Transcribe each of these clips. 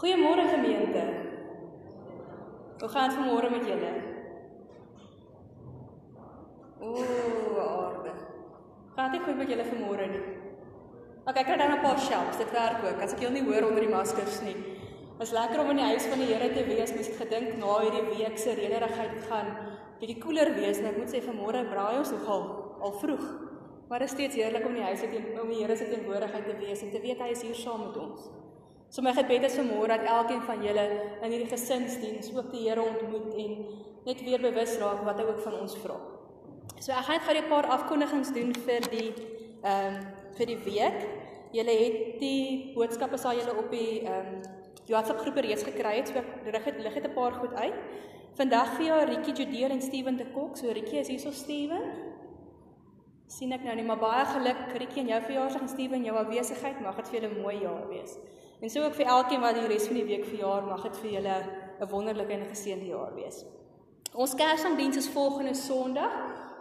Goeiemôre gemeente. Hoe gaan dit vanmôre met julle? Ooh, aarde. Gaan dit goed met julle vanmôre nie? OK, ek kry dan 'n paar shelves. Dit werk ook. As ek julle nie hoor onder die maskers nie. Was lekker om in die huis van die Here te wees. Mens het gedink na hierdie week se rederigheid gaan bietjie koeler wees en ek moet sê vanmôre braai ons nogal al vroeg. Maar dit is steeds heerlik om in die huis te om die Here se teenwoordigheid te wees en te weet hy is hier saam met ons. So my gebed is vanmôre dat elkeen van julle in hierdie gesinsdiens ook die Here ontmoet en net weer bewus raak wat hy ook van ons vra. So ek gaan net gou 'n paar afkondigings doen vir die ehm um, vir die week. Julle het die boodskappe sal julle op die ehm um, WhatsApp groepe reeds gekry het. So rig het lig het 'n paar goed uit. Vandag vir jou Rietjie Judeel en Steven de Kok. So Rietjie is hier so Steven. sien ek nou nie, maar baie geluk Rietjie en jou verjaarsdag en Steven jou afwesigheid mag dit vir julle mooi jaar wees. En so ook vir elkeen wat die res van die week verjaar, mag dit vir julle 'n wonderlike en geseënde jaar wees. Ons Kersdiens is volgende Sondag,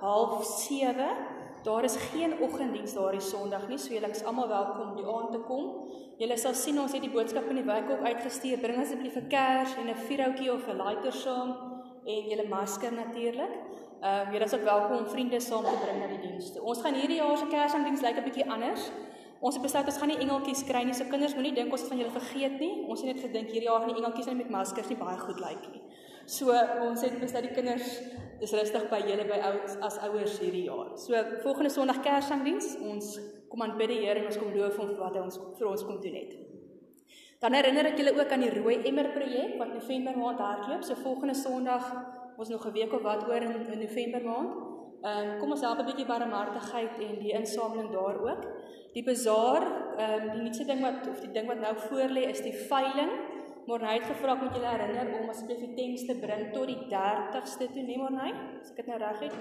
07:30. Daar is geen oggenddiens daardie Sondag nie, so julle is almal welkom om die aand te kom. Julle sal sien ons het die boodskap in die wijk ook uitgestuur. Bring asseblief 'n kers en 'n vuurhoutjie of 'n lighter saam en julle masker natuurlik. Ehm um, julle is ook welkom om vriende saam te bring na die dienste. Ons gaan hierdie jaar se Kersdiens lyk 'n bietjie anders. Ons het besluit ons gaan nie engeltjies kry nie. So kinders moenie dink ons het van julle vergeet nie. Ons het net gedink hierdie jaar gaan die engeltjies net met maskers nie baie goed lyk nie. So ons het besluit die kinders is rustig by julle by ouers as ouers hierdie jaar. So volgende Sondag Kersdiens, ons kom aan bid die Here en ons kom loof hom vir wat hy ons vir ons kom doen het. Dan herinner ek julle ook aan die Rooi Emmer projek wat November maand hardloop. So volgende Sondag ons nog 'n week of wat oor in, in November maand. Ehm um, kom ons help 'n bietjie barmhartigheid en die insameling daar ook. Die bazaar, ehm um, die nuutste ding wat of die ding wat nou voor lê is die veiling. Morney het gevra moet julle herinner om asseblief die tents te bring tot die 30ste toe, nee Morney? As ek dit nou reg het.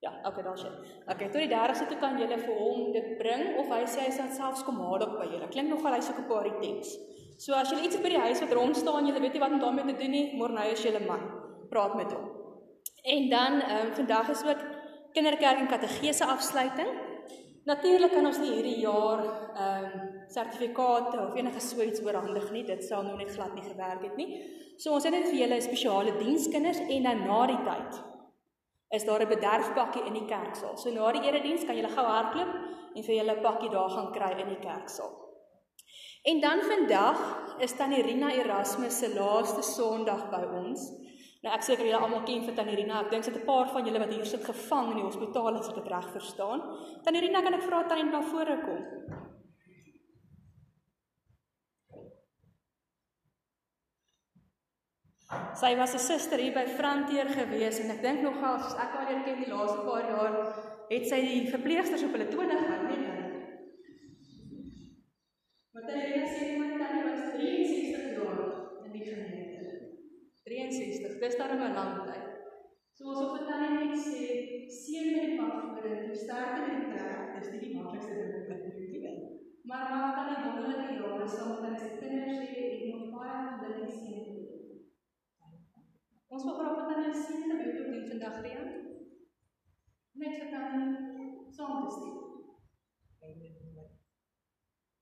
Ja, okay, daar's dit. Okay, tot die 30ste toe kan julle vir hom dit bring of hy sê hy sal selfs kom haal op by julle. Klink nogal hy soek 'n paar tents. So as julle iets by die huis wat rond staan, julle weet nie wat om daarmee te doen nie, Morney is julle man. Praat met hom. En dan ehm um, vandag is ook kinderkerk en kategese afsluiting. Natuurlik kan ons nie hierdie jaar ehm um, sertifikate of enige so iets oorhandig nie. Dit sal nou net glad nie gewerk het nie. So ons het net vir julle spesiale dienskinders en dan na die tyd is daar 'n bederfpakkie in die kerksaal. So na die erediens kan julle gou hardloop en vir julle 'n pakkie daar gaan kry in die kerksaal. En dan vandag is tannie Rina Erasmus se laaste Sondag by ons. Nou ek seker julle almal ken vir Tannie Rina. Ek dink sit 'n paar van julle wat hier sit gevang in die hospitaal as ek dit reg verstaan. Tannie Rina, kan ek vra Tannie na vore kom? Sy was 'n suster hier by Frontier gewees en ek dink nogal as ek haar leer ken die laaste paar jaar het sy die verpleegsters op hulle tone gehad, nee. Wat hy sê met Tannie was 63 jaar in die gemeente. 63. Dis dan 'n lang tyd. So ons op vertel net sê seën met die pad sterkte met die trek, dis nie die maklikste ding om te doen nie. Maar mag dan die wonderlike jare saam met ons kinders hê en nog baie gelukkig sien. Ons wil graag met hulle sien en weet ook dit vandag weer. Net vir dan saam te sien.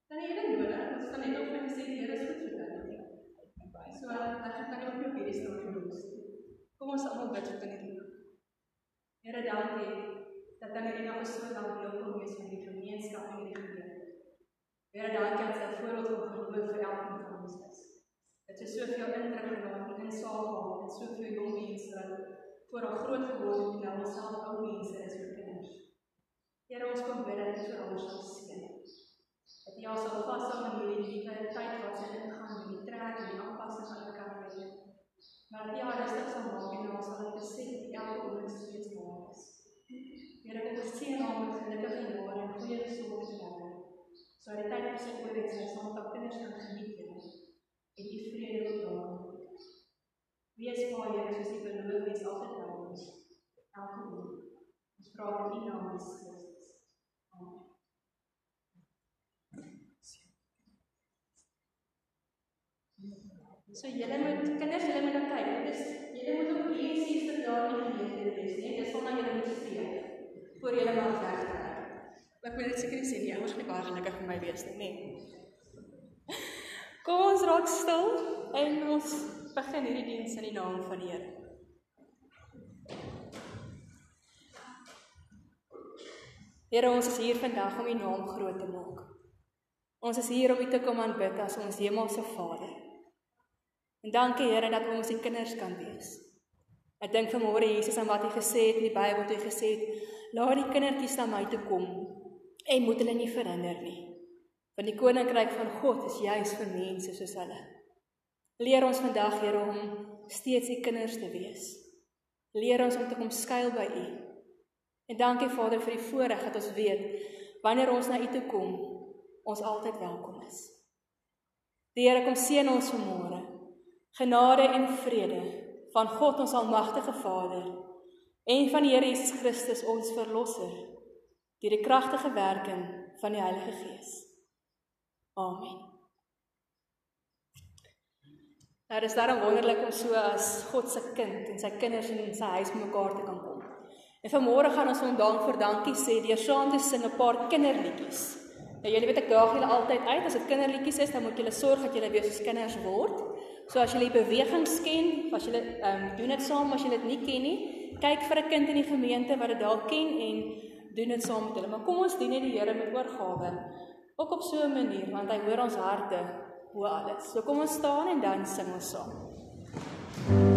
Dan jy nodig, ons kan net op my sê die Here is goed vir jou. So ek kan ook nie hierdie stil genoem. Kom ons almal bid vir Tannie Here dankie dat Tannie Rina vir so lank deel kon wees van die gemeenskap en die gemeente. Here dankie dat sy voorbeeld van geloof vir elkeen van ons is. Dit is soveel indruk genaam en insaag en soveel jong mense voor al groot geword en nou self ou mense is vir kinders. Here ons kom bid dat vir ons sal seën. Dat jy ons sal vashou in hierdie liewe tyd wat sy ingaan met die trek en die aanpassing van die karriere. Maar die jaar is dit sal maak en ons sal dit sê dat elke oomblik steeds waar is. Here kom ons sien nou met gelukkige jare en goeie gesondheid en lewe. So die tyd is oor dit sy sal op kinders kan geniet en en die vrede wil daar. Wees vir Here soos die beloof is altyd by ons. Elke oomblik. Ons vra in U naam Jesus. So julle moet kinders, julle moet nou kyk. Dit is julle moet op 63 jaar in die gemeente wees, né? Dis wanneer julle moet streef voor julle mag wegtrek. Ek wil dit seker sê nie, ouers gaan baie gelukkig vir my wees nie, né? Kom ons raak stil en ons begin hierdie diens in die naam van die Here. Here, ons is hier vandag om U naam groot te maak. Ons is hier om U te kom aanbid as ons hemelse Vader. En dankie Here dat ons U kinders kan wees. Ek dink vanmôre Jesus aan wat hy gesê het in die Bybel, het hy gesê, "Laat die kindertjies na my toe kom en moet hulle nie verhinder nie." Want die koninkryk van God is juis vir mense soos hulle. Leer ons vandag, Here, om steeds U kinders te wees. Leer ons om te kom skuil by U. En dankie Vader vir die voorreg dat ons weet wanneer ons na U toe kom, ons altyd welkom is. Die Here kom seën ons vanmôre. Genade en vrede van God ons almagtige Vader en van die Here Jesus Christus ons verlosser deur die kragtige werking van die Heilige Gees. Amen. Nou, dit is daarom wonderlik om so as God se kind en sy kinders in sy huis mekaar te kan kom. En vanmôre gaan ons hom dank vir dankie sê deur saam te sing 'n paar kinderliedjies. Nou julle weet ek daag julle altyd uit as dit kinderliedjies is, dan moet julle sorg dat julle weer soos kinders word. So as jy die bewegings ken, as dit ehm um, doen dit saam as jy dit nie ken nie, kyk vir 'n kind in die gemeente wat dit dalk ken en doen dit saam met hulle. Maar kom ons dien net die Here met oorgawe. Ook op so 'n manier want hy hoor ons harte bo alles. So kom ons staan en dan sing ons saam. Amen.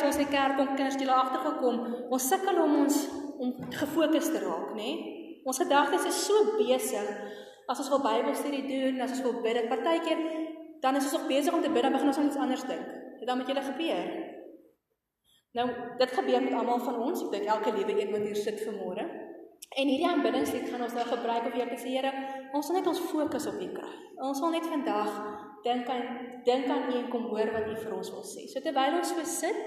As ons in die kerk kom kinders jy daar agtergekom, ons sukkel om ons om gefokus te raak, nê? Nee? Ons gedagtes is so besig as ons wil Bybelstudie doen, as ons wil bid, partykeer dan is ons nog besig om te bid, dan begin ons aan iets anders dink. Dit dan met julle gebeur. Nou, dit gebeur met almal van ons. Ek dink elke liewe een wat hier sit vanmôre. En hierdie aanbiddingslied gaan ons nou gebruik om weer te sê, Here, ons wil net ons fokus op U kry. Ons wil net vandag dink aan dink aan U en kom hoor wat U vir ons wil sê. So terwyl ons so sit,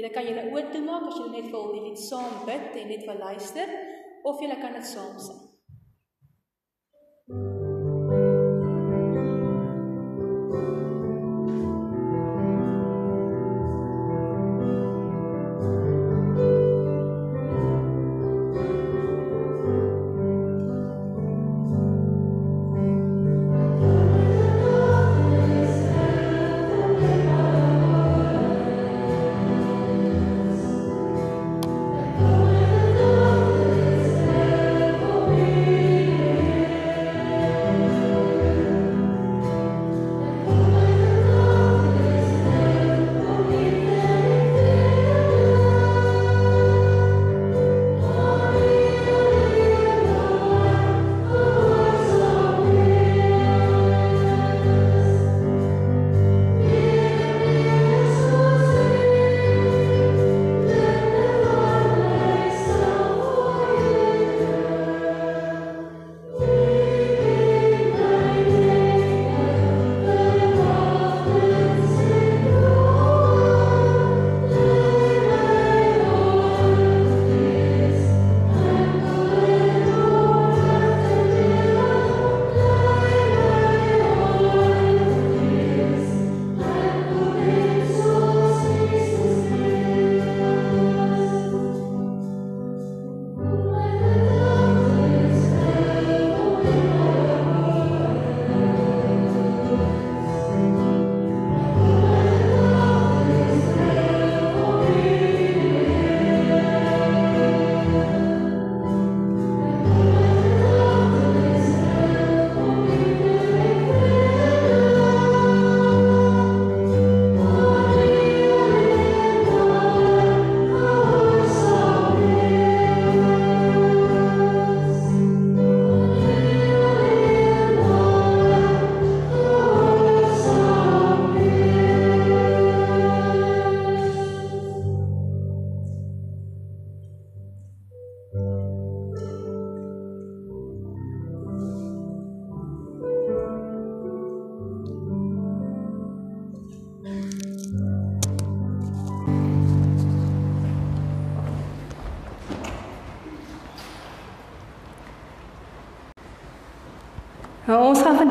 julle kan julle oë toemaak as julle net wil net saam bid en net wil luister of julle kan dit saam sing.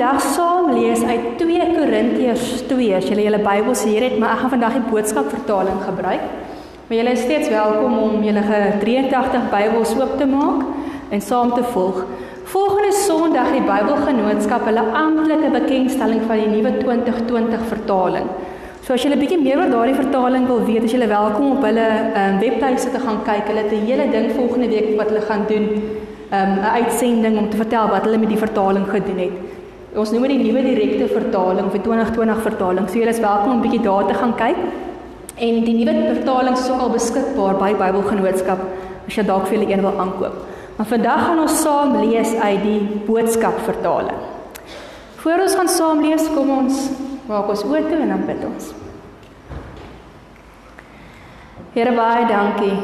Vandag saam lees uit 2 Korintiërs 2. As julle julle Bybels hier het, maar ek gaan vandag die boodskap vertaling gebruik. Maar julle is steeds welkom om julle 83 Bybels oop te maak en saam te volg. Volgende Sondag die Bybelgenootskap hulle amptelike bekendstelling van die nuwe 2020 vertaling. So as julle bietjie meer oor daardie vertaling wil weet, is julle welkom op hulle um, webtuise te gaan kyk. Hulle het 'n hele ding volgende week wat hulle gaan doen um, 'n uitsending om te vertel wat hulle met die vertaling gedoen het. Ons noem dit die nuwe direkte vertaling of die 2020 vertaling. So julle is welkom om bietjie daar te gaan kyk. En die nuwe vertaling is ook al beskikbaar by Bybelgenootskap as jy dalk vir julle een wil aankoop. Maar vandag gaan ons saam lees uit die boodskap vertaling. Voor ons gaan saam lees, kom ons maak ons oë toe en dan bid ons. Here baie dankie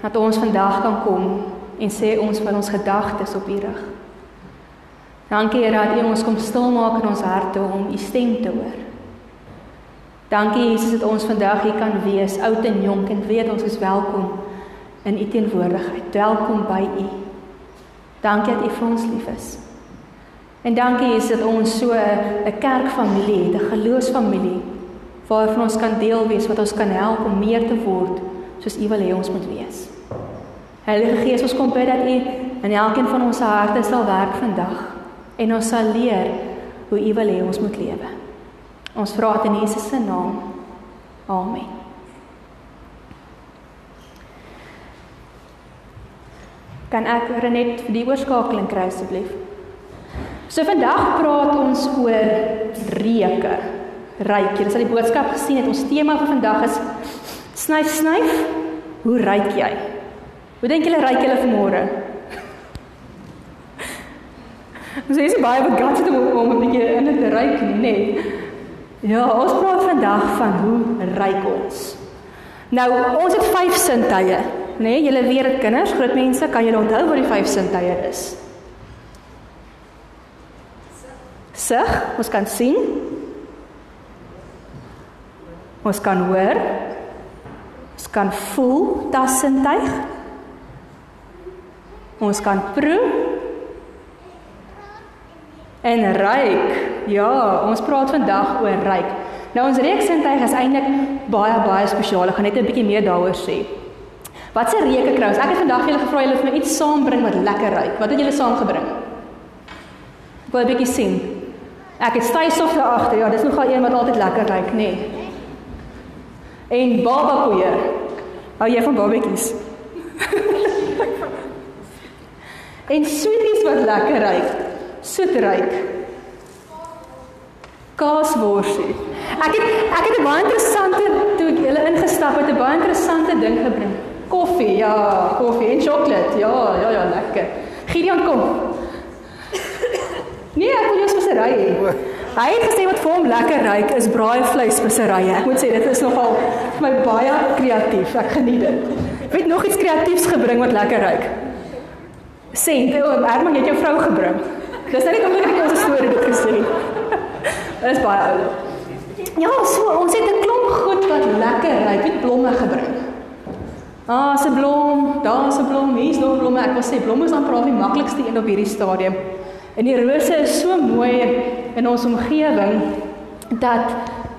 dat ons vandag kan kom en sê ons van ons gedagtes op U rig. Dankie Here dat U ons kom stil maak in ons harte om U stem te hoor. Dankie Jesus dat ons vandag hier kan wees, oud en jonk en weet ons is welkom in U teenwoordigheid. Welkom by U. Dankie dat U vir ons lief is. En dankie Jesus dat ons so 'n kerkfamilie het, 'n geloofsfamilie waarvan ons kan deel wees wat ons kan help om meer te word soos U wil hê ons moet wees. Heilige Gees, ons kom bid dat U in elkeen van ons harte sal werk vandag en ons sal leer hoe U wil hê ons moet lewe. Ons vra dit in Jesus se naam. Amen. Kan ek Renet vir die oorskakeling kry asseblief? So vandag praat ons oor reuke. Ryk. Julle sal die boodskap gesien het. Ons tema vir vandag is snyf snyf. Hoe ryk jy? Hoe dink julle ryk julle vanmôre? Ons is baie begat om om 'n bietjie in te ryk nie, nee. Ja, ons praat vandag van hoe ryk ons. Nou, ons het vyf sintuie, nê? Nee, julle weet dit kinders, groot mense, kan julle onthou wat die vyf sintuie is? Sig, ons kan sien. Ons kan hoor. Ons kan voel, tassintuig. Ons kan proe en ryk. Ja, ons praat vandag oor ryk. Nou ons reuksintuig is eintlik baie baie spesiaal. Ek gaan net 'n bietjie meer daaroor sê. Wat se reuke kry ons? Ek het vandag vir julle gevra julle vir my iets saambring wat lekker ryk. Wat het julle saamgebring? Ek wil 'n bietjie sien. Ek het styfsof daar agter. Ja, dis nogal een wat altyd lekker ryk, nê. Nee. En babakoeie. Hou jy van babetjies? en sweeties wat lekker ryk soetryk. Kaasworsie. Ek het ek het 'n baie interessante toe ek hulle ingestap het 'n baie interessante ding gebring. Koffie, ja, koffie en sjokolade. Ja, ja, ja, lekker. Gideon kom. Nee, ek wil jou spesery hê. Hy het gesê wat vir hom lekker ryk is braaivleis speserye. Ek moet sê dit is nogal vir my baie kreatief. Ek geniet dit. Weet nog iets kreatiefs gebring wat lekker ryk. Sê, Herman, jy het jou vrou gebring. Dis net net ons storie dit gesê. Dit is baie ou. Ja, so ons het 'n klomp goed wat lekker ryk, het blomme gebring. Ah, se blom, daar is 'n blom, hier's nog blomme. Ek wil sê blomme is amper die maklikste een op hierdie stadium. En die rose is so mooi in ons omgewing dat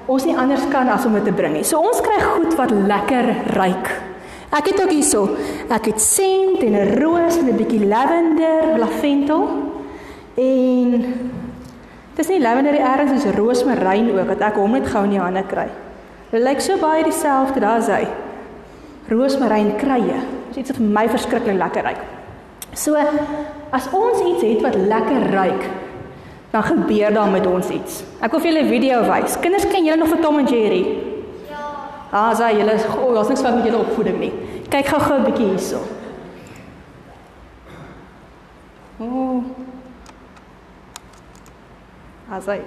ons nie anders kan as om dit te bring nie. So ons kry goed wat lekker ryk. Ek het ook hierso, ek het sent en 'n roos en 'n bietjie lavender, lavendel. En dis nie lavender die erns is roosmaryn ook wat ek hom net gou in die hande kry. Dit lyk so baie dieselfde, daar's hy. Roosmaryn krye. Dis iets wat vir my verskriklik lekker ryk. So as ons iets het wat lekker ryk, dan gebeur daar met ons iets. Ek wil vir julle 'n video wys. Kinders, ken julle nog vir Tom en Jerry? Ja. Ah, sy, julle is oh, daar's niks fout met julle opvoeding nie. Kyk gou-gou 'n bietjie hierso. Ooh. Asai.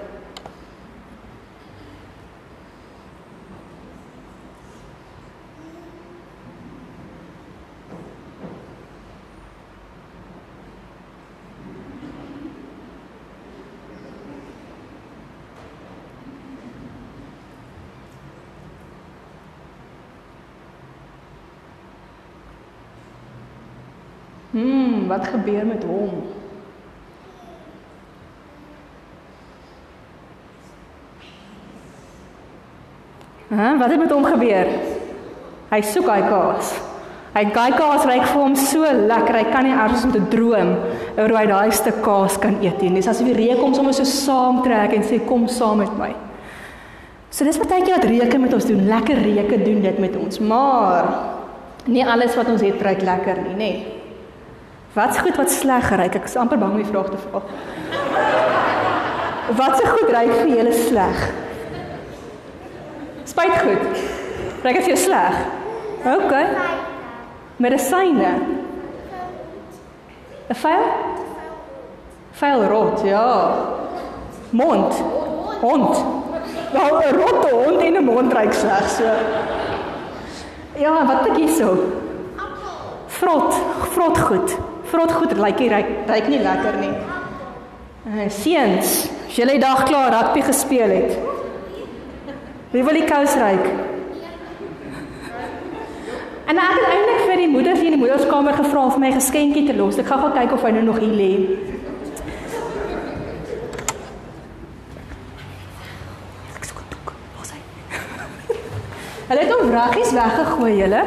Hmm, wat gebeur met hom? Hæ, wat het met hom gebeur? Hy soek hy kaas. Hy kyk kaas ryk vir hom so lekker. Hy kan nie eers om te droom oor hoe hy daai stuk kaas kan eet nie. Dis asof die reuk hom sommer so saamtrek en sê kom saam met my. So dis keer wat reuke met ons doen. Lekker reuke doen dit met ons. Maar nie alles wat ons het ryk lekker nie, nê. Wat's goed wat sleg ryk? Ek is amper bang om die vraag te vra. Wat's goed ryk vir julle sleg? Spyt goed. Reg as jy sleg. OK. Medisyne. 'n Fyl? Fyl rot, ja. Mond. Hond. Ja, 'n rotte hond en 'n mond reik sleg so. Ja, wat ek hierso. Vrot, vrot goed. Vrot goed lyk nie ryk, ryk nie lekker nie. Uh, seuns, as jy die dag klaar rugby gespeel het. Wie wil die kous ryk? En ek het eintlik vir die moeders in die moederskamer gevra om vir my geskenkie te los. Ek gaan gou kyk of hy nou nog hier lê. Ek sê kom, los hy. Hulle het hom raggies weggegooi, julle.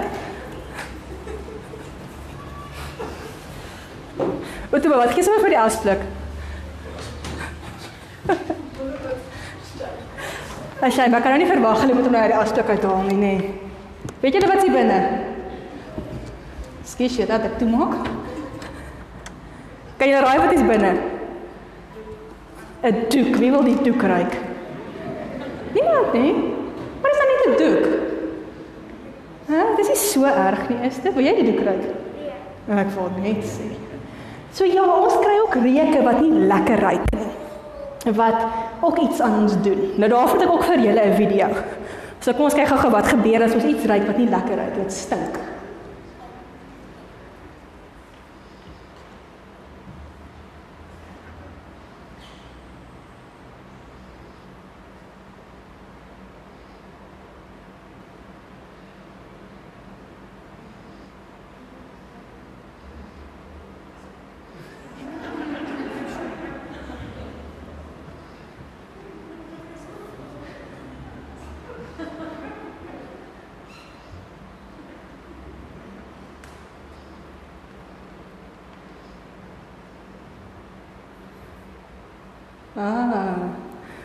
Wat toe wat gee sommer vir die afspluk? As jy, maar kan nou nie verwag hulle moet hom nou uit die afstuk uithaal nie, nê. Nee. Weet julle wat hier binne? Skies jy dat ek toe maak? Kan jy raai wat is binne? 'n doek. Wie wil die doek ruik? Niemand nie. Maar dis nou net 'n doek. Hæ, dis nie so erg nie, is dit? Wil jy die doek ruik? Nee. Ek wil net sê. So ja, ons kry ook reuke wat nie lekker ruik nie. Wat ook iets aan ons doen. Nou daarvoor het ek ook vir julle 'n video. So kom ons kyk gou-gou wat gebeur as ons iets ruik wat nie lekker ruik, dit stink.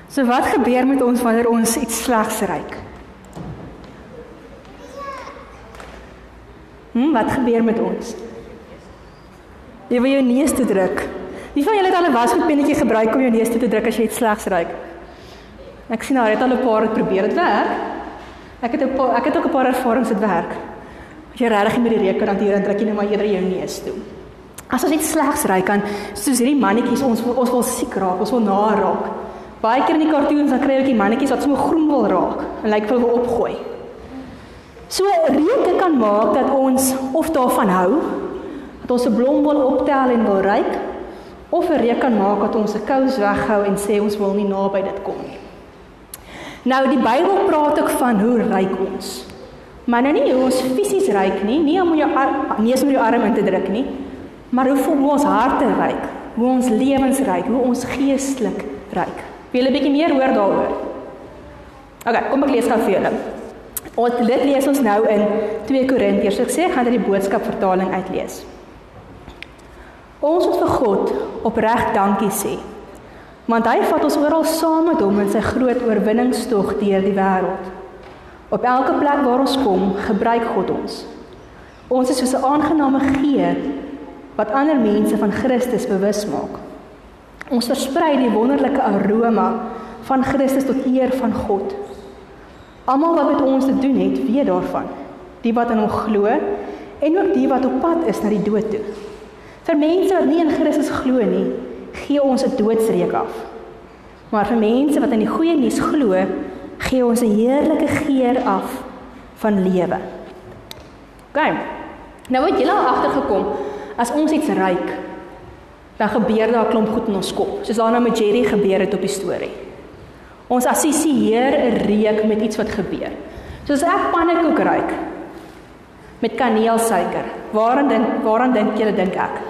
So wat gebeur met ons wanneer ons iets slegs ruik? Hm, wat gebeur met ons? Jy wil jou neus toe druk. Wie van julle het al 'n wasgoedpennetjie gebruik om jou neus toe te druk as jy iets slegs ruik? Ek sien haar het al 'n paar dit probeer. Dit werk. Ek het 'n paar ek het ook 'n paar ervarings dit werk. As jy regtig met die reuk kan hanteer, dan druk jy net maar eerder jou neus toe. As ons iets slegs ry kan, soos hierdie mannetjies, ons ons wil siek raak, ons wil na raak. Baie keer in die cartoons dan kry jy ook die mannetjies wat sommer groen wil raak en lyk vir wil opgooi. So reuke kan maak dat ons of daarvan hou, dat ons 'n blom wil optel en wil ruik, of 'n reuk kan maak dat ons 'n kous weghou en sê ons wil nie naby dit kom nie. Nou die Bybel praat ook van hoe ryk ons. Maar nou nie hoe ons fisies ryk nie, nie om jou neus met jou arm in te druk nie, Maar hoe voel ons harte ryk? Hoe ons lewens ryk? Hoe ons geestelik ryk? Wil jy 'n bietjie meer hoor daaroor? OK, kom ek lees gou vir julle. Ons dit lees ons nou in 2 Korintiërs. Ek sê ek gaan dit die boodskap vertaling uitlees. Ons moet vir God opreg dankie sê. Want hy vat ons oral saam met hom in sy groot oorwinningstog deur die wêreld. Op elke plek waar ons kom, gebruik God ons. Ons is soos 'n aangename geur wat ander mense van Christus bewus maak. Ons versprei die wonderlike aroma van Christus tot eer van God. Almal wat met ons te doen het, weet daarvan. Die wat in hom glo en ook die wat op pad is na die dood toe. Vir mense wat nie in Christus glo nie, gee ons 'n doodsreek af. Maar vir mense wat in die goeie nuus glo, gee ons 'n heerlike geur af van lewe. OK. Nou het julle agtergekom as ons iets ryk, dan gebeur daar 'n klomp goed in ons kop. Soos daarna met Jerry gebeur het op die storie. Ons assosieer 'n reuk met iets wat gebeur. Soos ek pannekoek ryk met kaneelsuiker. Waaraan dink waaraan dink julle dink ek?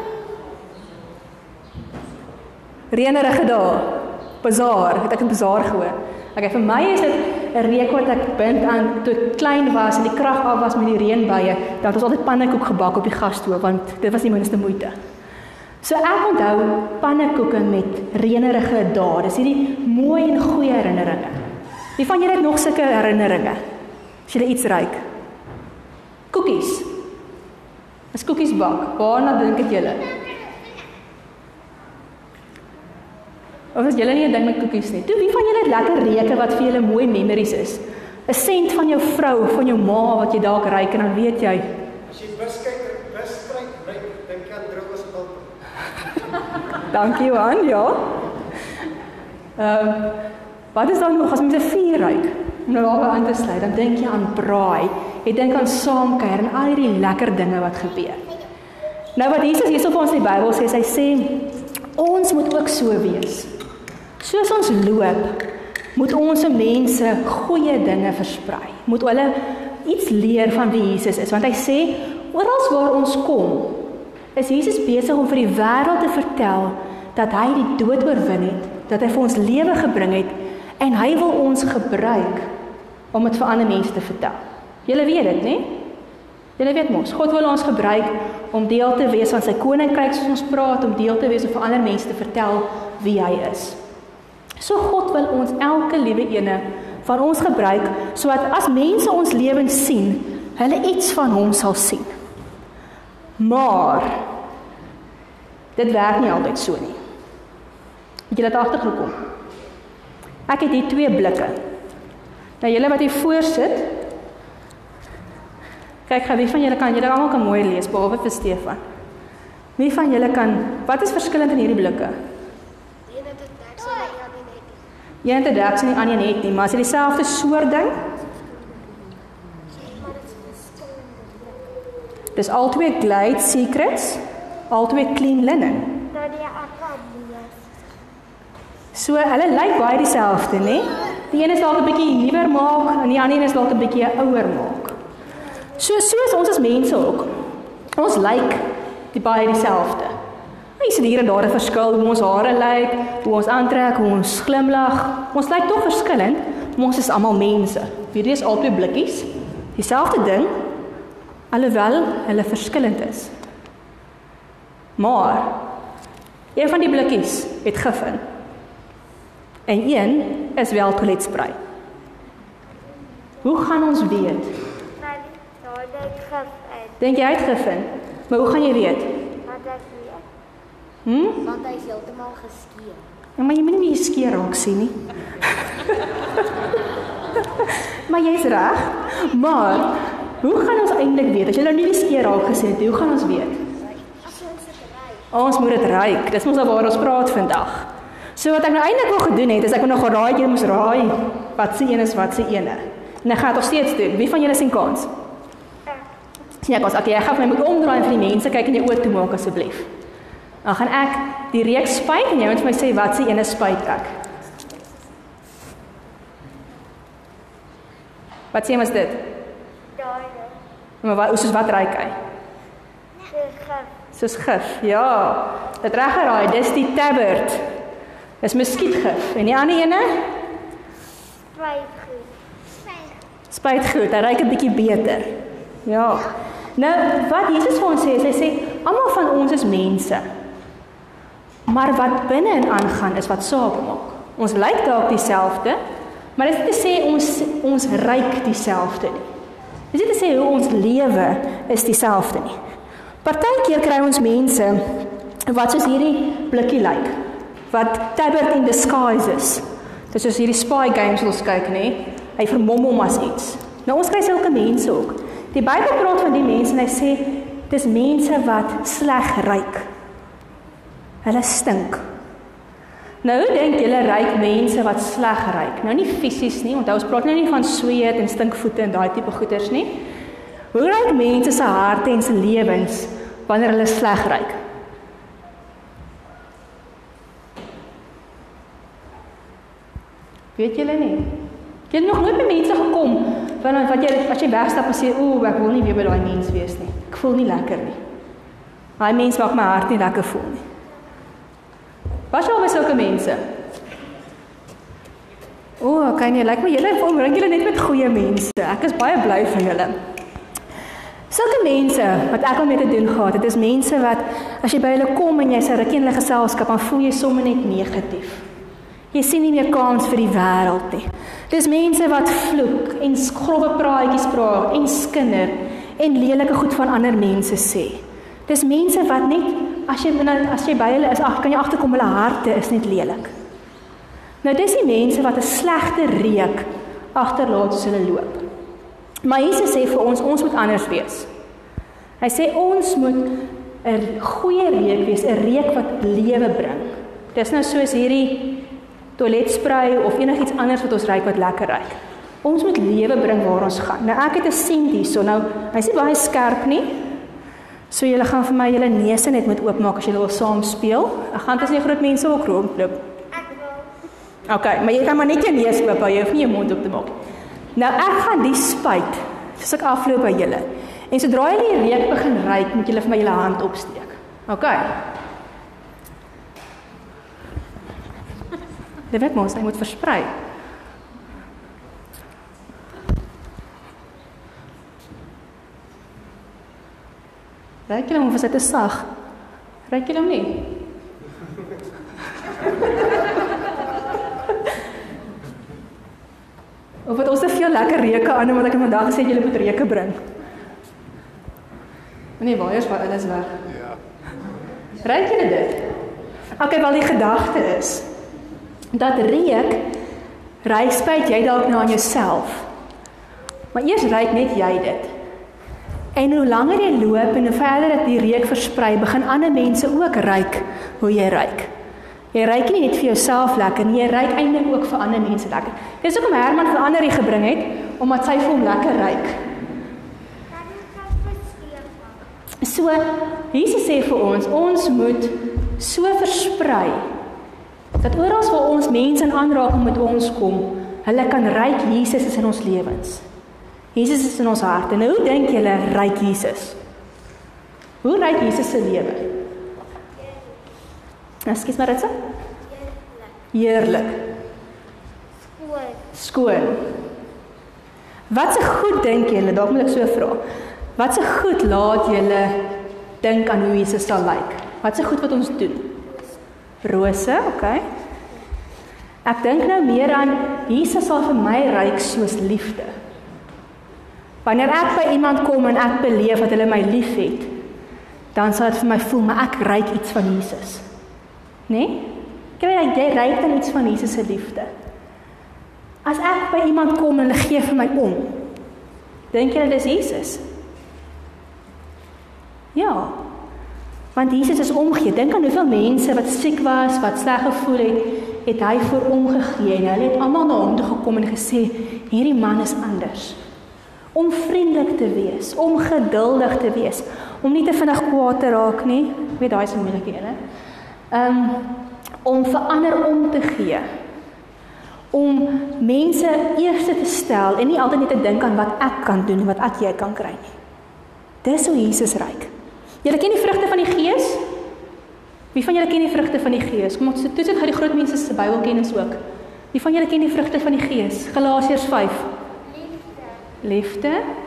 Reënerige dae. Bazaar, het ek 'n bazaar gehoor. Okay, vir my is dit 'n reuk wat ek bind aan toe ek klein was en die krag af was met die reënbuie, dat ons altyd pannekoek gebak op die gasstoof want dit was die minste moeite. So ek onthou pannekoeke met reënerige dae. Dis hierdie mooi en goeie herinneringe. Wie van julle het nog sulke herinneringe? As jy iets ryk. Koekies. As koekies bak, waarna dink ek julle? Of as julle nie 'n ding met koekies nie. Toe wie van julle het lekker reuke wat vir julle mooi memories is? 'n Sent van jou vrou, van jou ma wat jy dalk ry en dan weet jy. As jy bus kyk, bus stryk, ry, dink jy aan droog as 'n bil. Dankie Johan, ja. Ehm uh, wat is dan nog as mense vuur ry? Om nou daarby aan te sluit, dan dink jy aan braai. Jy dink aan saamkuier en al hierdie lekker dinge wat gebeur. Nou wat Jesus hierso vir ons in die Bybel sê, hy sê ons moet ook so wees. Soos ons loop, moet ons se mense goeie dinge versprei. Moet hulle iets leer van wie Jesus is, want hy sê oral waar ons kom, is Jesus besig om vir die wêreld te vertel dat hy die dood oorwin het, dat hy vir ons lewe gebring het en hy wil ons gebruik om dit vir ander mense te vertel. Julle weet dit, né? Julle weet mos, God wil ons gebruik om deel te wees van sy koninkryk soos ons praat, om deel te wees om vir ander mense te vertel wie hy is. So God wil ons elke liewe ene van ons gebruik sodat as mense ons lewens sien, hulle iets van hom sal sien. Maar dit werk nie altyd so nie. Het julle dit agtergekom? Ek het hier twee blikke. Nou julle wat hier voor sit. Kyk, gou wie van julle kan julle almal kan mooi lees behalwe vir Stefan. Wie van julle kan wat is verskillend in hierdie blikke? Een het 'n deksel en die ander net nie. Een het 'n deksel en die ander net nie, maar is dit dieselfde soort ding? Dis albei Glide Secrets, albei clean linen. Die akademie. So hulle lyk baie dieselfde, nê? Die een is dalk 'n bietjie nuwer maak en die ander een is dalk 'n bietjie ouer maak. So soos ons as mense ook. Ons lyk die baie dieselfde. Jy sien hier en daar 'n verskil hoe ons hare lyk, hoe ons aantrek, hoe ons glimlag. Ons lyk tog verskillend, maar ons is almal mense. Hierdie is albei blikkies. Dieselfde ding alhoewel hulle verskillend is. Maar een van die blikkies het gif in. En een is wel toiletspray. Hoe gaan ons weet? Die daar dit gif uit. Dink jy hy het gif in? Maar hoe gaan jy weet? Wat ek weet. Hm? Want hy is heeltemal geskeur. Ja, maar jy moet nie meer skeer raak sien nie. maar jy's reg. Maar hoe gaan ons eintlik weet as jy nou nie die skeer raak gesien het? nie, Hoe gaan ons weet? As ons dit ry. Ons moet dit ruik. Dis mos waar ons praat vandag. So wat ek nou eintlik wou gedoen het, is ek wou nog geraai jy moes raai wat se een is wat se ene. En ek gaan dit nog steeds doen. Wie van julle sien kans? Sien jy kans? Okay, ek gaan vir my moet omdraai vir die mense kyk in die oë toe maak asseblief. Dan gaan ek die reeks spuit en jy moet vir my sê wat se ene spuit ek. Wat sê mens dit? Daar is Maar wat soos wat ruik hy? gif. Soos gif. Ja. Dit reg geraai, dis die tabbert. Dis muskietgif. En die ander ene? Spyt goed, hy ruik 'n bietjie beter. Ja. Nou, wat Jesus vir ons sê, hy sê almal van ons is mense. Maar wat binne in aangaan is wat saak maak. Ons lyk dalk dieselfde, maar dit is nie te sê ons ons ryk dieselfde nie. Dit is nie te sê hoe ons lewe is dieselfde nie. Partykeer kry ons mense wat soos hierdie blikkie lyk, wat tabbert in disguise is. Dis soos hierdie spy games wat ons kyk, nê? Hy vermom hom as iets. Nou ons kry sulke mense ook. Die Bybel praat van die mense en hy sê dis mense wat sleg ryk. Hulle stink. Nou dink julle ryk mense wat sleg ryk? Nou nie fisies nie, onthou ons praat nou nie van sweet en stinkvoete en daai tipe goeters nie. Hoe ryk mense se harte en se lewens wanneer hulle sleg ryk? Weet julle nie? Jy het nog nooit by mense gekom van wat jy as jy wegstap en sê ooh ek wil nie weer by daai mens wees nie. Ek voel nie lekker nie. Daai mens maak my hart nie lekker voel nie. Was jy al by sulke mense? O, oh, kan jy lyk my julle omring julle net met goeie mense. Ek is baie bly vir julle. Sulke mense wat ek al mee te doen gehad het, is mense wat as jy by hulle kom en jy's 'n rukkie in hulle geselskap, dan voel jy sommer net negatief. Jy sien nie meer kans vir die wêreld nie. Dis mense wat vloek en grouwe praatjies praat en skinder en lelike goed van ander mense sê. Dis mense wat net as jy as jy by hulle is, ag kan jy agterkom hulle harte is net lelik. Nou dis die mense wat 'n slegte reuk agterlaat as hulle loop. Maar Jesus sê vir ons ons moet anders wees. Hy sê ons moet 'n goeie reuk wees, 'n reuk wat lewe bring. Dis nou soos hierdie toiletspray of enigiets anders wat ons ruik wat lekker ruik. Ons moet lewe bring waar ons gaan. Nou ek het 'n sent hierso. Nou, hy's nie baie skerp nie. So julle gaan vir my julle neuse net moet oopmaak as julle wil saam speel. Ek gaan tussen die groot mense ook rondloop. Ek wil. OK, maar jy kan maar net jou neus oop hou, jy hoef nie jou mond oop te maak. Nou ek gaan die spuit soos ek afloop by julle. En sodra jy die reuk begin ruik, moet julle vir my julle hand opsteek. OK. Dit weet mos, hy moet versprei. Ryk julle hom of is dit te sag? Ryk julle hom nie? Of het ons te veel lekker reuke aan omdat ek in vandag gesê het julle moet reuke bring? Nee, waaiers waar alles weg. Ja. Ryk julle dit? Okay, wel die gedagte is Dat reuk reik spyt jy dalk nou aan jouself. Maar eers reik net jy dit. En hoe langer jy loop en hoe verder dit die reuk versprei, begin ander mense ook ruik hoe jy ruik. Jy ruik nie net vir jouself lekker nie, jy ruik eintlik ook vir ander mense lekker. Dis hoekom Herman vir ander hier gebring het omdat sy vir hom lekker ruik. So Jesus sê vir ons, ons moet so versprei dat oral waar ons mense in aanraking met ons kom, hulle kan ruik Jesus is in ons lewens. Jesus is in ons harte. Nou hoe dink julle ruik Jesus? Hoe ruik Jesus se lewe? Ekskuus maar dit se? Heerlik. Skoon. Skoon. Wat se goed dink julle? Dalk moet ek so vra. Wat se goed laat julle dink aan hoe Jesus sal lyk? Wat se goed wat ons doen? Rose, okay. Ek dink nou meer aan Jesus sal vir my ryk soos liefde. Wanneer ek by iemand kom en ek beleef dat hulle my liefhet, dan sal dit vir my voel maar ek ryk iets van Jesus. Né? Nee? Kry jy jy ryk dan iets van Jesus se liefde? As ek by iemand kom en hulle gee vir my om, dink jy dit is Jesus? Ja. Want Jesus is omgee. Dink aan hoeveel mense wat siek was, wat sleg gevoel het, het hy vir omgegee en hulle het almal na hom toe gekom en gesê, hierdie man is anders. Om vriendelik te wees, om geduldig te wees, om nie te vinnig kwaad te raak nie. Ek weet daai is 'n moeilike een, hè. Um om vir ander om te gee. Om mense eers te stel en nie altyd net te dink aan wat ek kan doen en wat ek jy kan kry nie. Dis hoe Jesus ryk. Julle ken die vrugte van die Gees? Wie van julle ken die vrugte van die Gees? Kom ons toets dit gou die groot mense se Bybelkennis ook. Wie van julle ken die vrugte van die Gees? Galasiërs 5. Liefde. Liefde.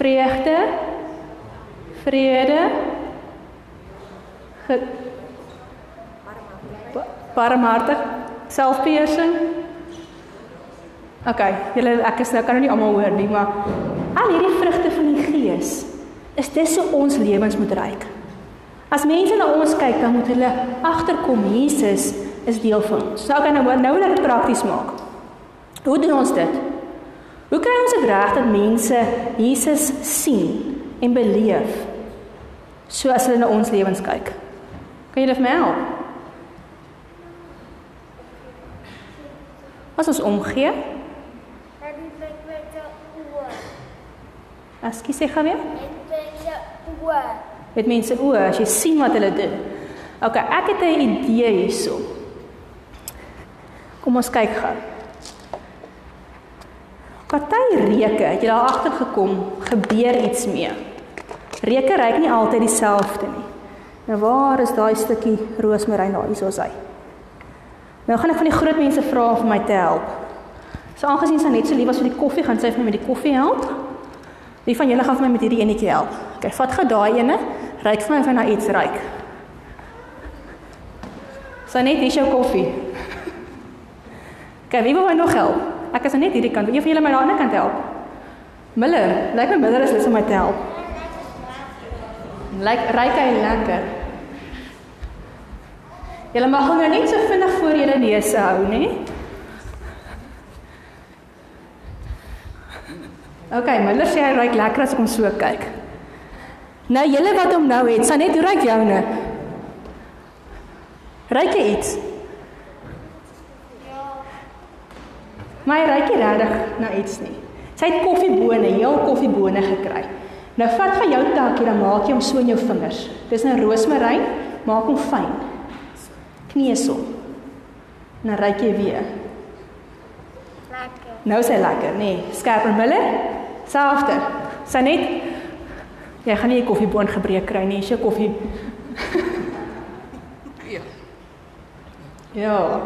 Vreugde. Vrede. Ge Barmhartig. Selfbeheersing. OK, julle ek is nou kan nou nie almal hoor nie, maar al hierdie vrugte van die Gees is dis hoe ons lewens moet ryk. As mense na ons kyk, dan moet hulle agterkom Jesus is deel van ons. Nou kan nou nou dit prakties maak. Hoe doen ons dit? Hoe kry ons dit reg dat mense Jesus sien en beleef so as hulle na ons lewens kyk? Kan julle vir my help? As ons omgee, Dan met jou oë. ekskuus sê gou weer. Met jou oë. Met mense oë as jy sien wat hulle doen. OK, ek het 'n idee hierso. Kom ons kyk gou. Party reuke, het jy daar agter gekom, gebeur iets mee. Reuke ruik nie altyd dieselfde nie. Nou waar is daai stukkie roosmaryn daar? Hierso is hy. Nou gaan ek van die groot mense vra om my te help. So aangesien sy net so lief was vir die koffie, gaan sy vir my met die koffie help. Wie van julle gaan vir my met hierdie enetjie help? OK, vat gou daai ene. Ryk vir my of hy na iets ryk. Sy net dis jou koffie. OK, wie wil my nog help? Ek is net hierdie kant. Wie van julle my aan die ander kant help? Miller, lyk my Miller is lus om my te help. Lyk ryk hy lekker. Julle mag hom nou net so vinnig voor julle neuse hou, nê? OK, Miller sê hy ruik lekker as ek hom so kyk. Nou julle wat hom nou het, Sanet, hoe ruik joune? Ruik jy iets? Maar hy ruik nie regtig na iets nie. Sy het koffiebone, heel koffiebone gekry. Nou vat van jou takkie dan maak jy hom so in jou vingers. Dis nou roosmaryn, maak hom fyn. Kneus hom. En dan ruik jy weer. Lekker. Nou is hy lekker, nê? Nee. Skerper Miller. Selfde. Sy net jy gaan nie 'n koffieboon gebreek kry nie, as jy koffie. ja.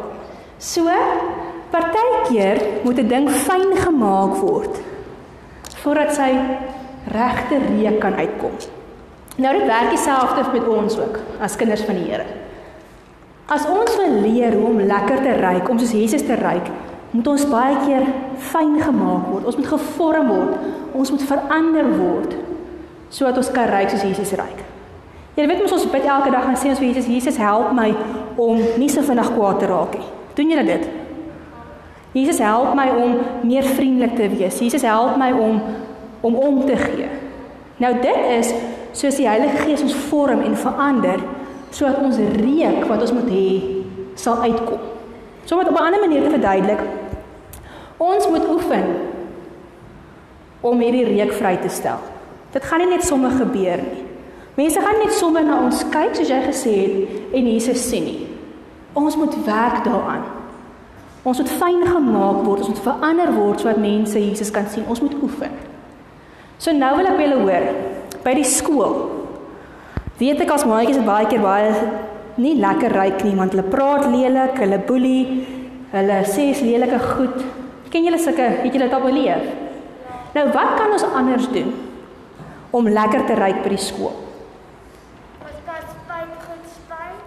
So, partykeer moet 'n ding fyn gemaak word voordat sy regte reuk kan uitkom. Nou dit werk dieselfde met ons ook as kinders van die Here. As ons wil leer hoe om lekker te ruik, om soos Jesus te ruik, moet ons baie keer fyn gemaak word. Ons moet gevorm word. Ons moet verander word sodat ons kan ruik soos Jesus ruik. Jy weet mos ons bid elke dag en sê ons vir Jesus, Jesus help my om nie so vinnig kwaad te raak nie. Doen julle dit? Jesus help my om meer vriendelik te wees. Jesus help my om om om te gee. Nou dit is soos die Heilige Gees ons vorm en verander sodat ons reuk wat ons moet hê sal uitkom. So dit op 'n ander manier te verduidelik, ons moet oefen om hierdie reuk vry te stel. Dit gaan nie net sommer gebeur nie. Mense gaan net sommer na ons kyk soos jy gesê het en Jesus sien nie. Ons moet werk daaraan. Ons moet fyn gemaak word, ons moet verander word sodat mense Jesus kan sien. Ons moet oefen. So nou wil ek julle hoor by die skool. Weet ek as maatjies baie keer baie nie lekker ryk nie want hulle praat lelik, hulle boelie, hulle sê lelike goed. Ken julle sulke, het julle dit al beleef? Nou wat kan ons anders doen om lekker te ryk by die skool? Ons kan spyt goed spyt.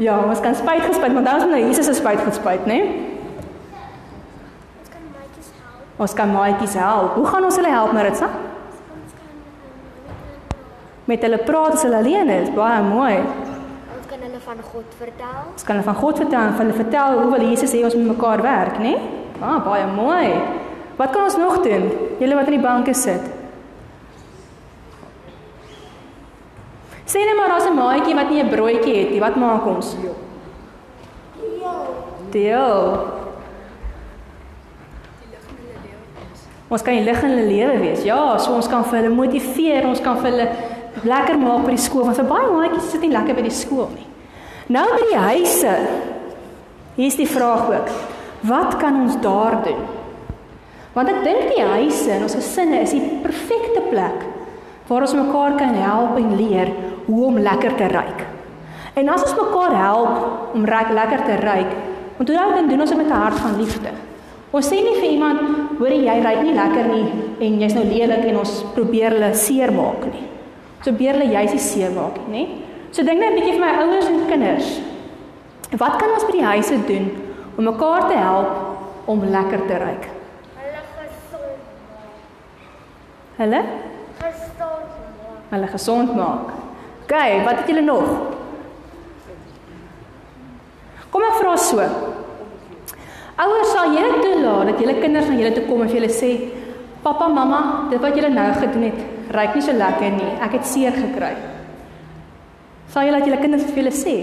Ja, ons kan spyt gespuit, maar dan is nou Jesus se spyt gespuit, né? Nee? Ons kan maatjies help. Ons kan maatjies help. Hoe gaan ons hulle help, Maritsa? Um, Met hulle praat as hulle alleen is. Baie mooi. ons kan hulle van God vertel. Ons kan hulle van God vertel en van hulle vertel hoe wil Jesus hê ons met mekaar werk, né? Nee? Ah, baie mooi. Wat kan ons nog doen? Julle wat in die banke sit. Sê net maar daar's 'n maatjie wat nie 'n broodjie het nie. Wat maak ons? Deel. Ons kan die lig in hulle lewe wees. Ja, so ons kan vir hulle motiveer, ons kan vir hulle lekker maak by die skool want vir baie maatjies sit nie lekker by die skool nie. Nou by die huise. Hier's die vraag ook. Wat kan ons daar doen? Want ek dink die huise en ons gesinne is die perfekte plek waar ons mekaar kan help en leer hoe om lekker te ruik. En as ons mekaar help om reg lekker te ruik, onthou dan doen ons dit met 'n hart van liefde. Ons sê nie vir iemand, hoor jy ruik nie lekker nie en jy's nou lelik en ons probeer hulle seermaak nie. So probeer hulle juis nie seermaak nie, nê? So dink net 'n bietjie vir my ouers en kinders. Wat kan ons by die huise doen om mekaar te help om lekker te ruik? Hulle gesond. Hulle Gesond. hulle gesond maak. OK, wat het julle nog? Kom ek vra so. Ouers, sal julle toelaat dat julle kinders na julle toe kom en vir julle sê, "Pappa, mamma, dit wat julle nou gedoen het, ruik nie so lekker nie. Ek het seer gekry." Sal julle dat julle kinders vir julle sê?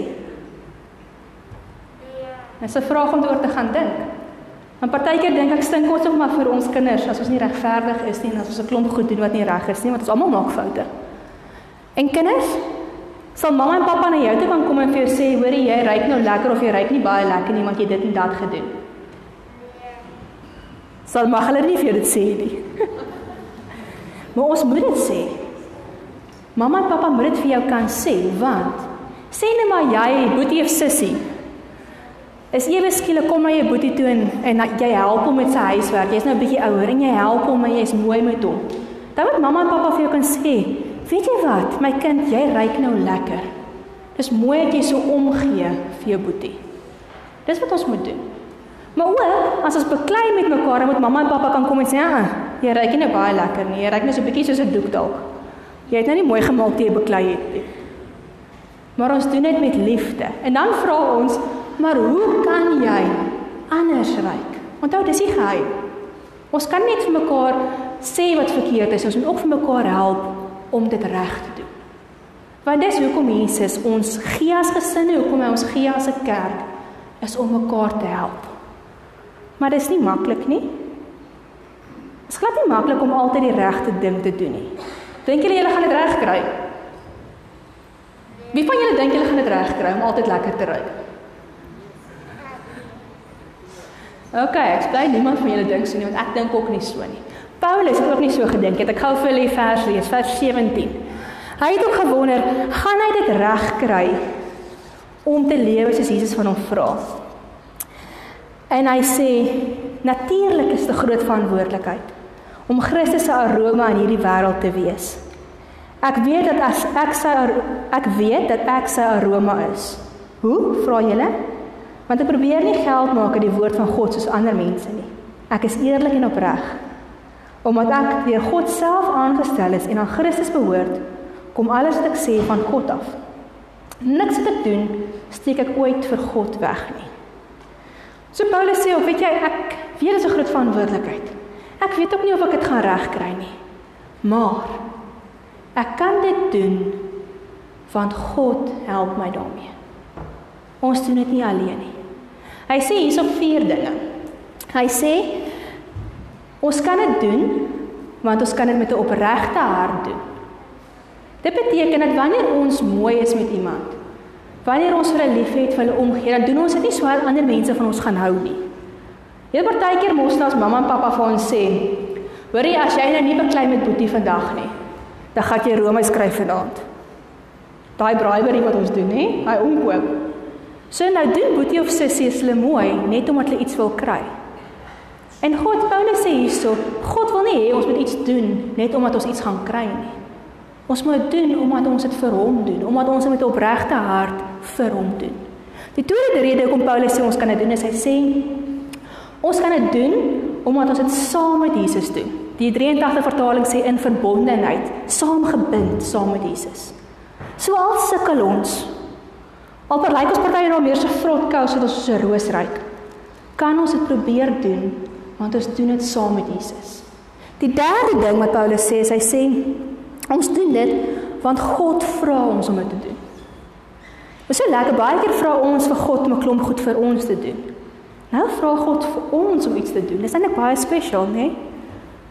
Ja. Dis 'n vraag om oor te gaan dink. Want partykeer dink ek stink ons ook maar vir ons kinders as ons nie regverdig is nie en as ons 'n klomp goed doen wat nie reg is nie, want ons almal maak foute. En kinders, sal mamma en pappa na jou toe kan kom en vir jou sê, "Hoerie, jy ruik nou lekker of jy ruik nie baie lekker nie, want jy dit en dat gedoen." Sal mag hulle nie vir dit sê nie. maar ons moet dit sê. Mamma en pappa moet dit vir jou kan sê, want sê net maar jy, boetie of sussie, is ewe skielik kom na jou boetie toe en en jy help hom met sy huiswerk. Jy's nou 'n bietjie ouer en jy help hom en jy's mooi met hom. Dan moet mamma en pappa vir jou kan sê, "Weet jy wat, my kind, jy ruik nou lekker." Dis mooi dat jy so omgee vir jou boetie. Dis wat ons moet doen. Maar ook as ons beklei met mekaar, moet mamma en pappa kan kom en sê, "Ah, jy ruik nie nou baie lekker nie. Jy ruik net so 'n bietjie soos 'n doek dalk. Jy het nou nie mooi gemaak toe jy beklei het nie." Maar ons doen dit met liefde. En dan vra ons, maar hoe kan jy anders ryk? Onthou, dis die geheim. Ons kan net vir mekaar sê wat verkeerd is, ons moet ook vir mekaar help om dit reg te doen. Want dis hoekom Jesus ons gee as gesinne, hoekom hy ons gee as 'n kerk, is om mekaar te help. Maar dis nie maklik nie. Dit is glad nie maklik om altyd die regte ding te doen nie. Dink julle julle gaan dit reg kry? Wie van julle dink julle gaan dit reg kry om altyd lekker te ruik? OK, ek bly niemand van julle dink so nie, want ek dink ook nie so nie. Paulus het ook nie so gedink het. Ek gou vir julle die vers lees, vers 17. Hy het ook gewonder, gaan hy dit reg kry om te lewe soos Jesus van hom vra? En hy sê, natuurlik is dit 'n groot verantwoordelikheid om Christus se aroma in hierdie wêreld te wees. Ek weet dat as ek sy ek weet dat ek sy aroma is. Hoe? Vra julle? Want ek probeer nie geld maak uit die woord van God soos ander mense nie. Ek is eerlik en opreg. Omdat ek deur God self aangestel is en aan Christus behoort, kom alles wat ek sê van God af. Niks wat ek doen, steek ek ooit vir God weg nie. So Paulus sê, "Of weet jy, ek weet dis 'n groot verantwoordelikheid. Ek weet ook nie of ek dit gaan regkry nie. Maar ek kan dit doen want God help my daarmee." Ons doen dit nie alleen nie. Hy sê hierso vier dinge. Hy sê ons kan dit doen want ons kan dit met 'n opregte hart doen. Dit beteken dat wanneer ons mooi is met iemand, wanneer ons vir hulle liefhet, vir hulle omgee, dan doen ons dit nie sodat ander mense van ons gaan hou nie. Heel partykeer mos as mamma en pappa vir ons sê, "Hoorie, as jy nou nie beklei met Boetie vandag nie, dan gaan jy Rome skryf vanaand." Daai bribery wat ons doen, hè, hy omkoop. So nou doen Boetie of Sissie is hulle mooi net omdat hulle iets wil kry. En God Paulus sê hierso, God wil nie hê ons moet iets doen net omdat ons iets gaan kry nie. Ons moet doen omdat ons dit vir hom doen, omdat ons met opregte hart vir hom doen. Die tweede rede hoekom Paulus sê ons kan dit doen is hy sê ons kan dit doen omdat ons dit saam met Jesus doen. Die 83 vertaling sê in verbondenheid, saamgebind saam met Jesus. So al sukkel ons. Al parlyk ons party nou meer so vrot kous soos ons so roos ryk. Kan ons dit probeer doen want ons doen dit saam met Jesus. Die derde ding wat Paulus sê is hy sê Ons doen dit want God vra ons om dit te doen. Dit is so lekker baie keer vra ons vir God om 'n klomp goed vir ons te doen. Nou vra God vir ons om iets te doen. Dis eintlik baie spesiaal, né? Nee?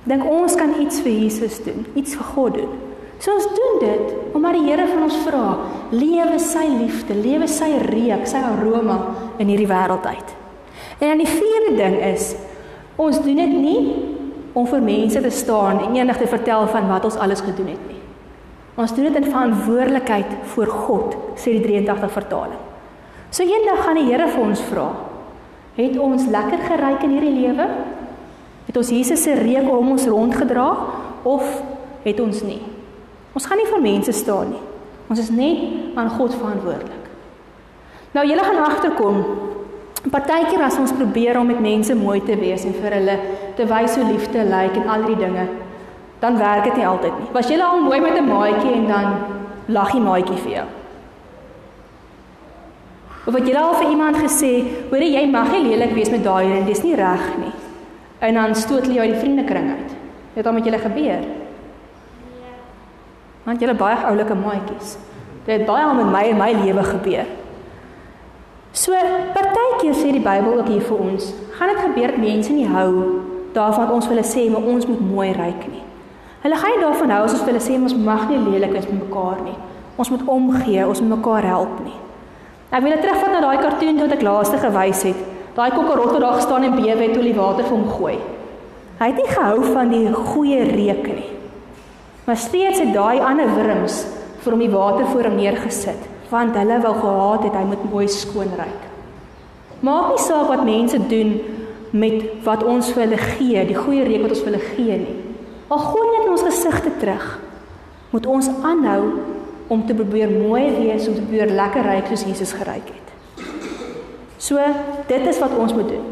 Dink ons kan iets vir Jesus doen, iets vir God doen. So ons doen dit omdat die Here van ons vra, lewe sy liefde, lewe sy reuk, sy aroma in hierdie wêreld uit. En dan die vierde ding is ons doen dit nie om vir mense te staan en eendag te vertel van wat ons alles gedoen het nie. Ons doen dit in verantwoordelikheid voor God, sê die 83 vertaling. So eendag gaan die Here vir ons vra: Het ons lekker geryk in hierdie lewe? Het ons Jesus se reuk om ons rondgedra of het ons nie? Ons gaan nie vir mense staan nie. Ons is net aan God verantwoordelik. Nou julle gaan agterkom Partykeer as ons probeer om met mense mooi te wees en vir hulle te wys hoe liefde lyk en al die dinge, dan werk dit nie altyd nie. Was jy al mooi met 'n maatjie en dan lag die maatjie vir jou? Of het jy al vir iemand gesê, "Hoor jy mag nie lelik wees met daai en dis nie reg nie." En dan stoot hulle jou uit die vriendekring uit. Het dit met julle gebeur? Nee. Want julle baie oulike maatjies. Dit het baie al met my in my lewe gebeur. So partykeer sê die Bybel ook hier vir ons, gaan dit gebeur dat mense nie hou daarvan ons wil sê maar ons moet mooi ryk nie. Hulle gaan nie daarvan hou as ons wil sê ons mag nie lelik wees met mekaar nie. Ons moet omgee, ons moet mekaar help nie. Ek wil net terugvat na daai kartoon wat ek laaste gewys het. Daai kokkerot wat daar gestaan en bewe het toe die water vir hom gooi. Hy het nie gehou van die goeie reuk nie. Maar steeds het daai ander wurms vir hom die water voor hom neergesit want hulle wou gehad het hy moet mooi skoon ryk. Maak nie saak wat mense doen met wat ons vir hulle gee, die goeie reuk wat ons vir hulle gee nie. Al gooi net in ons gesigte terug, moet ons aanhou om te probeer mooi wees, om te probeer lekker ryk soos Jesus geryk het. So, dit is wat ons moet doen.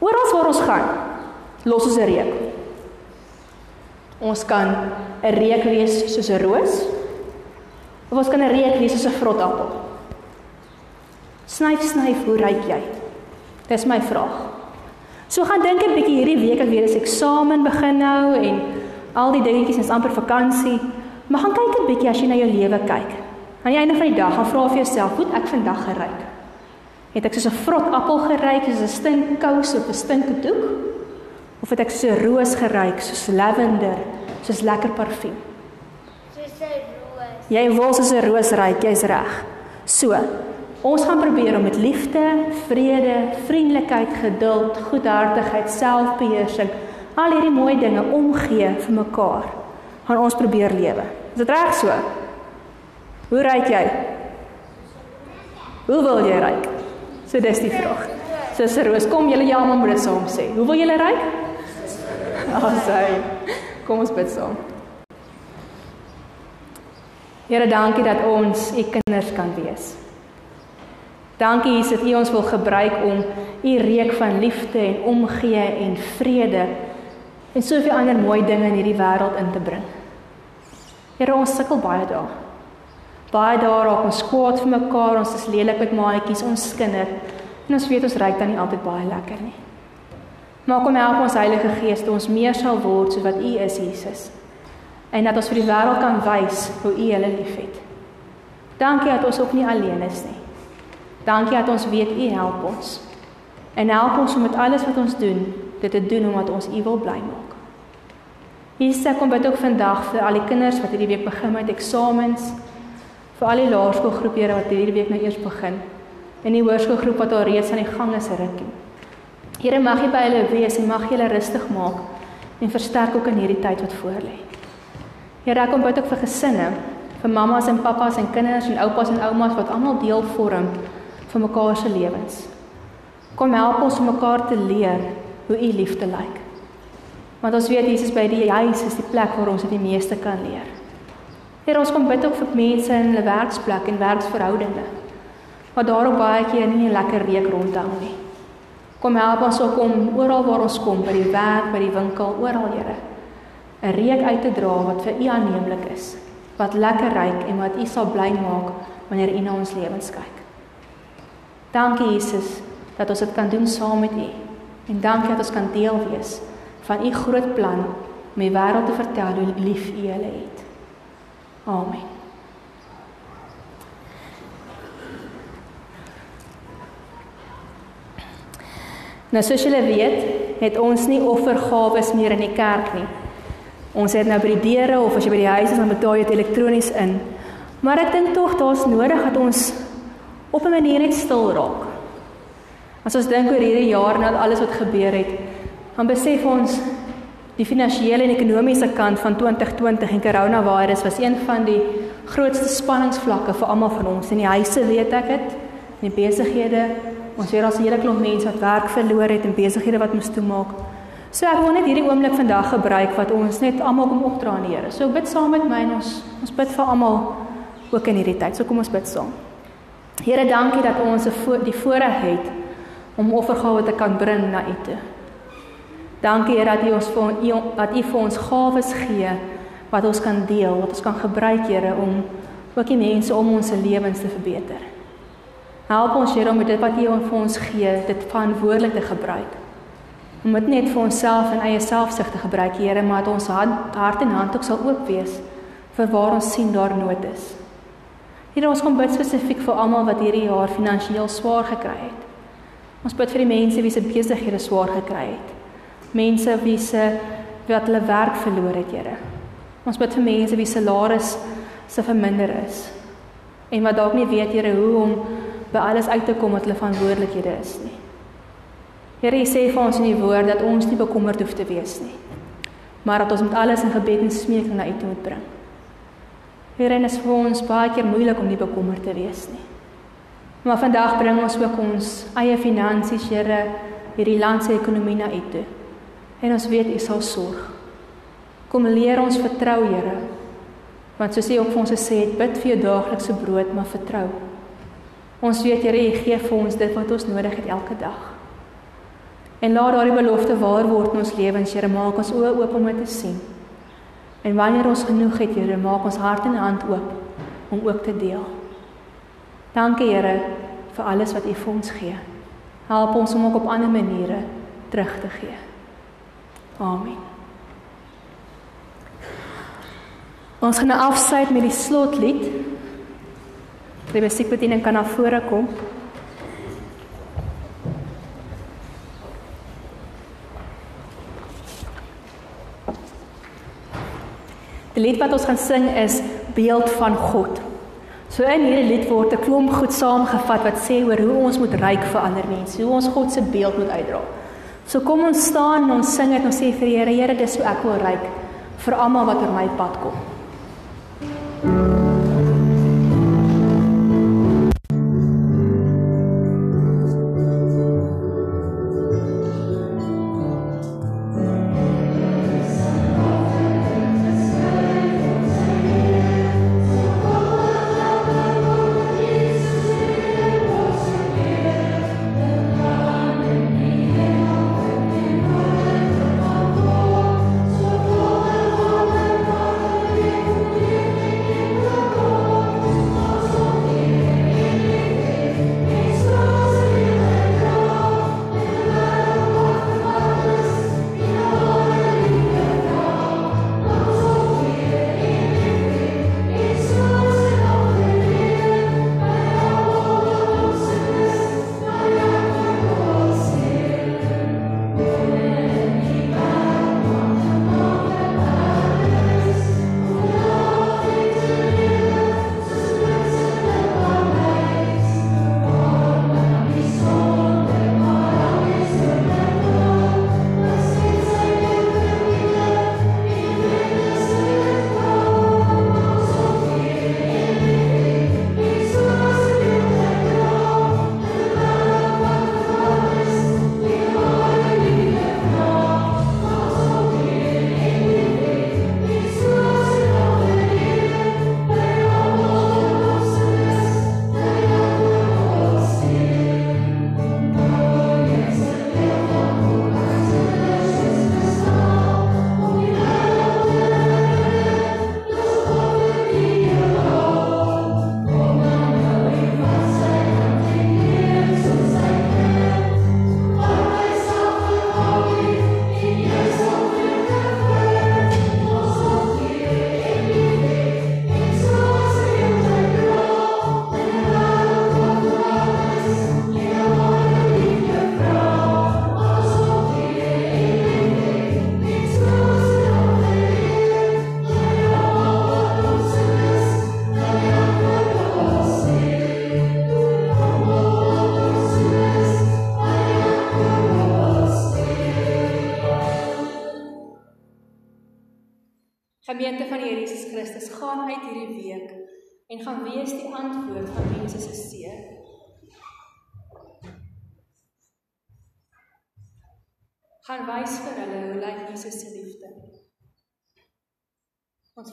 Oral waar ons gaan, los ons 'n reuk. Ons kan 'n reuk wees soos 'n roos, Of ons kan 'n reuk wees soos 'n vrotappel. Snyf snyf, hoe ryk jy? Dis my vraag. So gaan dink 'n bietjie hierdie week as weer as eksamen begin nou en al die dingetjies is amper vakansie. Maar gaan kyk 'n bietjie as jy na jou lewe kyk. Aan die einde van die dag gaan vra vir jouself, hoe het ek vandag geryk? Het ek soos 'n vrotappel geryk, soos 'n stinkkous of 'n stinkedoek? Of het ek soos 'n roos geryk, soos lavender, soos lekker parfuum? Jy wil soos 'n roos ryk, jy's reg. So, ons gaan probeer om met liefde, vrede, vriendelikheid, geduld, goedhartigheid, selfbeheersing, al hierdie mooi dinge omgee vir mekaar. Gaan ons probeer lewe. Is dit reg so? Hoe ryk jy? Hoe wil jy ryk? So dis die vraag. 'n roos, kom julle almal moet dit saam sê. Hoe wil julle ryk? Oh, sê. Kom ons bid saam. Here, dankie dat ons u kinders kan wees. Dankie Jesus dat u ons wil gebruik om u reuk van liefde en omgee en vrede en soveel ander mooi dinge in hierdie wêreld in te bring. Here, ons sukkel baie dae. Baie dae raak ons kwaad vir mekaar, ons is lelik met maatjies, ons skinder en ons weet ons ry dan nie altyd baie lekker nie. Maar kom help ons Heilige Gees dat ons meer sal word soos wat U is, Jesus. En dat ons vir die wêreld kan wys hoe U hulle liefhet. Dankie dat ons ook nie alleen is nie. Dankie dat ons weet U help ons. En help ons om met alles wat ons doen, dit te doen omdat ons U wil bly maak. Jesus, ek kom bid ook vandag vir al die kinders wat hierdie week begin met eksamens, vir al die laerskoolgroepe wat hierdie week nou eers begin en die hoërskoolgroep wat al reeds aan die gang is rukkie. Here mag U by hulle wees en mag U hulle rustig maak en versterk ook in hierdie tyd wat voor lê. Here, ek kom bid ook vir gesinne, vir mammas en pappas en kinders en oupas en oumas wat almal deel vorm van mekaar se lewens. Kom help ons om mekaar te leer hoe U liefde lyk. Want ons weet Jesus by die huis is die plek waar ons dit die meeste kan leer. Here, ons kom bid ook vir mense in hulle werksplek en werksverhoudinge. Wat daarop baie keer nie 'n lekker reuk rondhang nie. Kom help ons ook om oral waar ons kom, by die werk, by die winkel, oral, Here, 'n reuk uit te dra wat vir U aanneemlik is, wat lekker ruik en wat U sal bly maak wanneer U na ons lewens kyk. Dankie Jesus dat ons dit kan doen saam met U. En dankie dat ons kan deel wees van U groot plan om die wêreld te vertel hoe lief U hulle het. Amen. Nou soos julle weet, het ons nie offergawes meer in die kerk nie. Ons het nou by die deure of as jy by die huis is dan betaal jy dit elektronies in. Maar ek dink tog daar's nodig dat ons op 'n manier net stil raak. As ons dink oor hierdie jaar en al alles wat gebeur het, dan besef ons die finansiële en ekonomiese kant van 2020 en coronavirus was een van die grootste spanningsvlakke vir almal van ons. In die huise weet ek dit, in die besighede, Ons weet daar's 'n hele klomp mense wat werk verloor het en besighede wat moes toemaak. So ek wil net hierdie oomblik vandag gebruik wat ons net almal kom opdra aan die Here. So bid saam met my en ons ons bid vir almal ook in hierdie tyd. So kom ons bid saam. Here, dankie dat ons die voorreg het om offergawe te kan bring na U toe. Dankie Here dat U ons vir dat U vir ons gawes gee wat ons kan deel, wat ons kan gebruik Here om ook die mense om ons se lewens te verbeter. Help ons Here om dit wat U vir ons gee, dit verantwoordelik te gebruik. Om dit net vir onsself en eie selfsug te gebruik, Here, maar dat ons hand, hart en hand ook sal oop wees vir waar ons sien daar nood is. Here, ons kom bid spesifiek vir almal wat hierdie jaar finansiëel swaar gekry het. Ons bid vir die mense wie se besighede swaar gekry het. Mense wie se wat hulle werk verloor het, Here. Ons bid vir mense wie salaris se verminder is en wat dalk nie weet Here hoe om by alles uit te kom wat hulle verantwoordelikhede is nie. Here, U sê vir ons in die woord dat ons nie bekommerd hoef te wees nie, maar dat ons met alles in gebed en smeking na U toe moet bring. Dit is vir ons baie keer moeilik om nie bekommerd te wees nie. Maar vandag bring ons ook ons eie finansies, Here, hierdie land se ekonomie na U toe. En ons weet U sal sorg. Kom leer ons vertrou, Here. Want soos U ook vir ons gesê het, bid vir jou daaglikse brood, maar vertrou. Ons weet Here, U gee vir ons dit wat ons nodig het elke dag. En laat daardie belofte waar word in ons lewens, Here, maak ons oë oop om dit te sien. En wanneer ons genoeg het, Here, maak ons hart en hand oop om ook te deel. Dankie, Here, vir alles wat U vir ons gee. Help ons om ook op ander maniere terug te gee. Amen. Ons gaan nou afsluit met die slotlied. Die musiekbediening kan na vore kom. Die lied wat ons gaan sing is Beeld van God. So in hierdie lied word 'n klomp goed saamgevat wat sê oor hoe ons moet ryk vir ander mense, hoe ons God se beeld moet uitdra. So kom ons staan en ons sing dit en ons sê vir die Here, Here, dis hoe ek wil ryk vir almal wat oor my pad kom.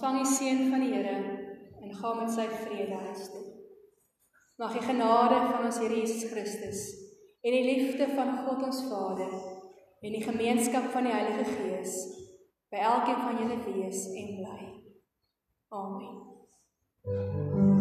Ontvang die seën van die Here en gaan met sy vrede huis toe. Mag die genade van ons Here Jesus Christus en die liefde van God ons Vader en die gemeenskap van die Heilige Gees by elkeen van julle wees en bly. Amen. You.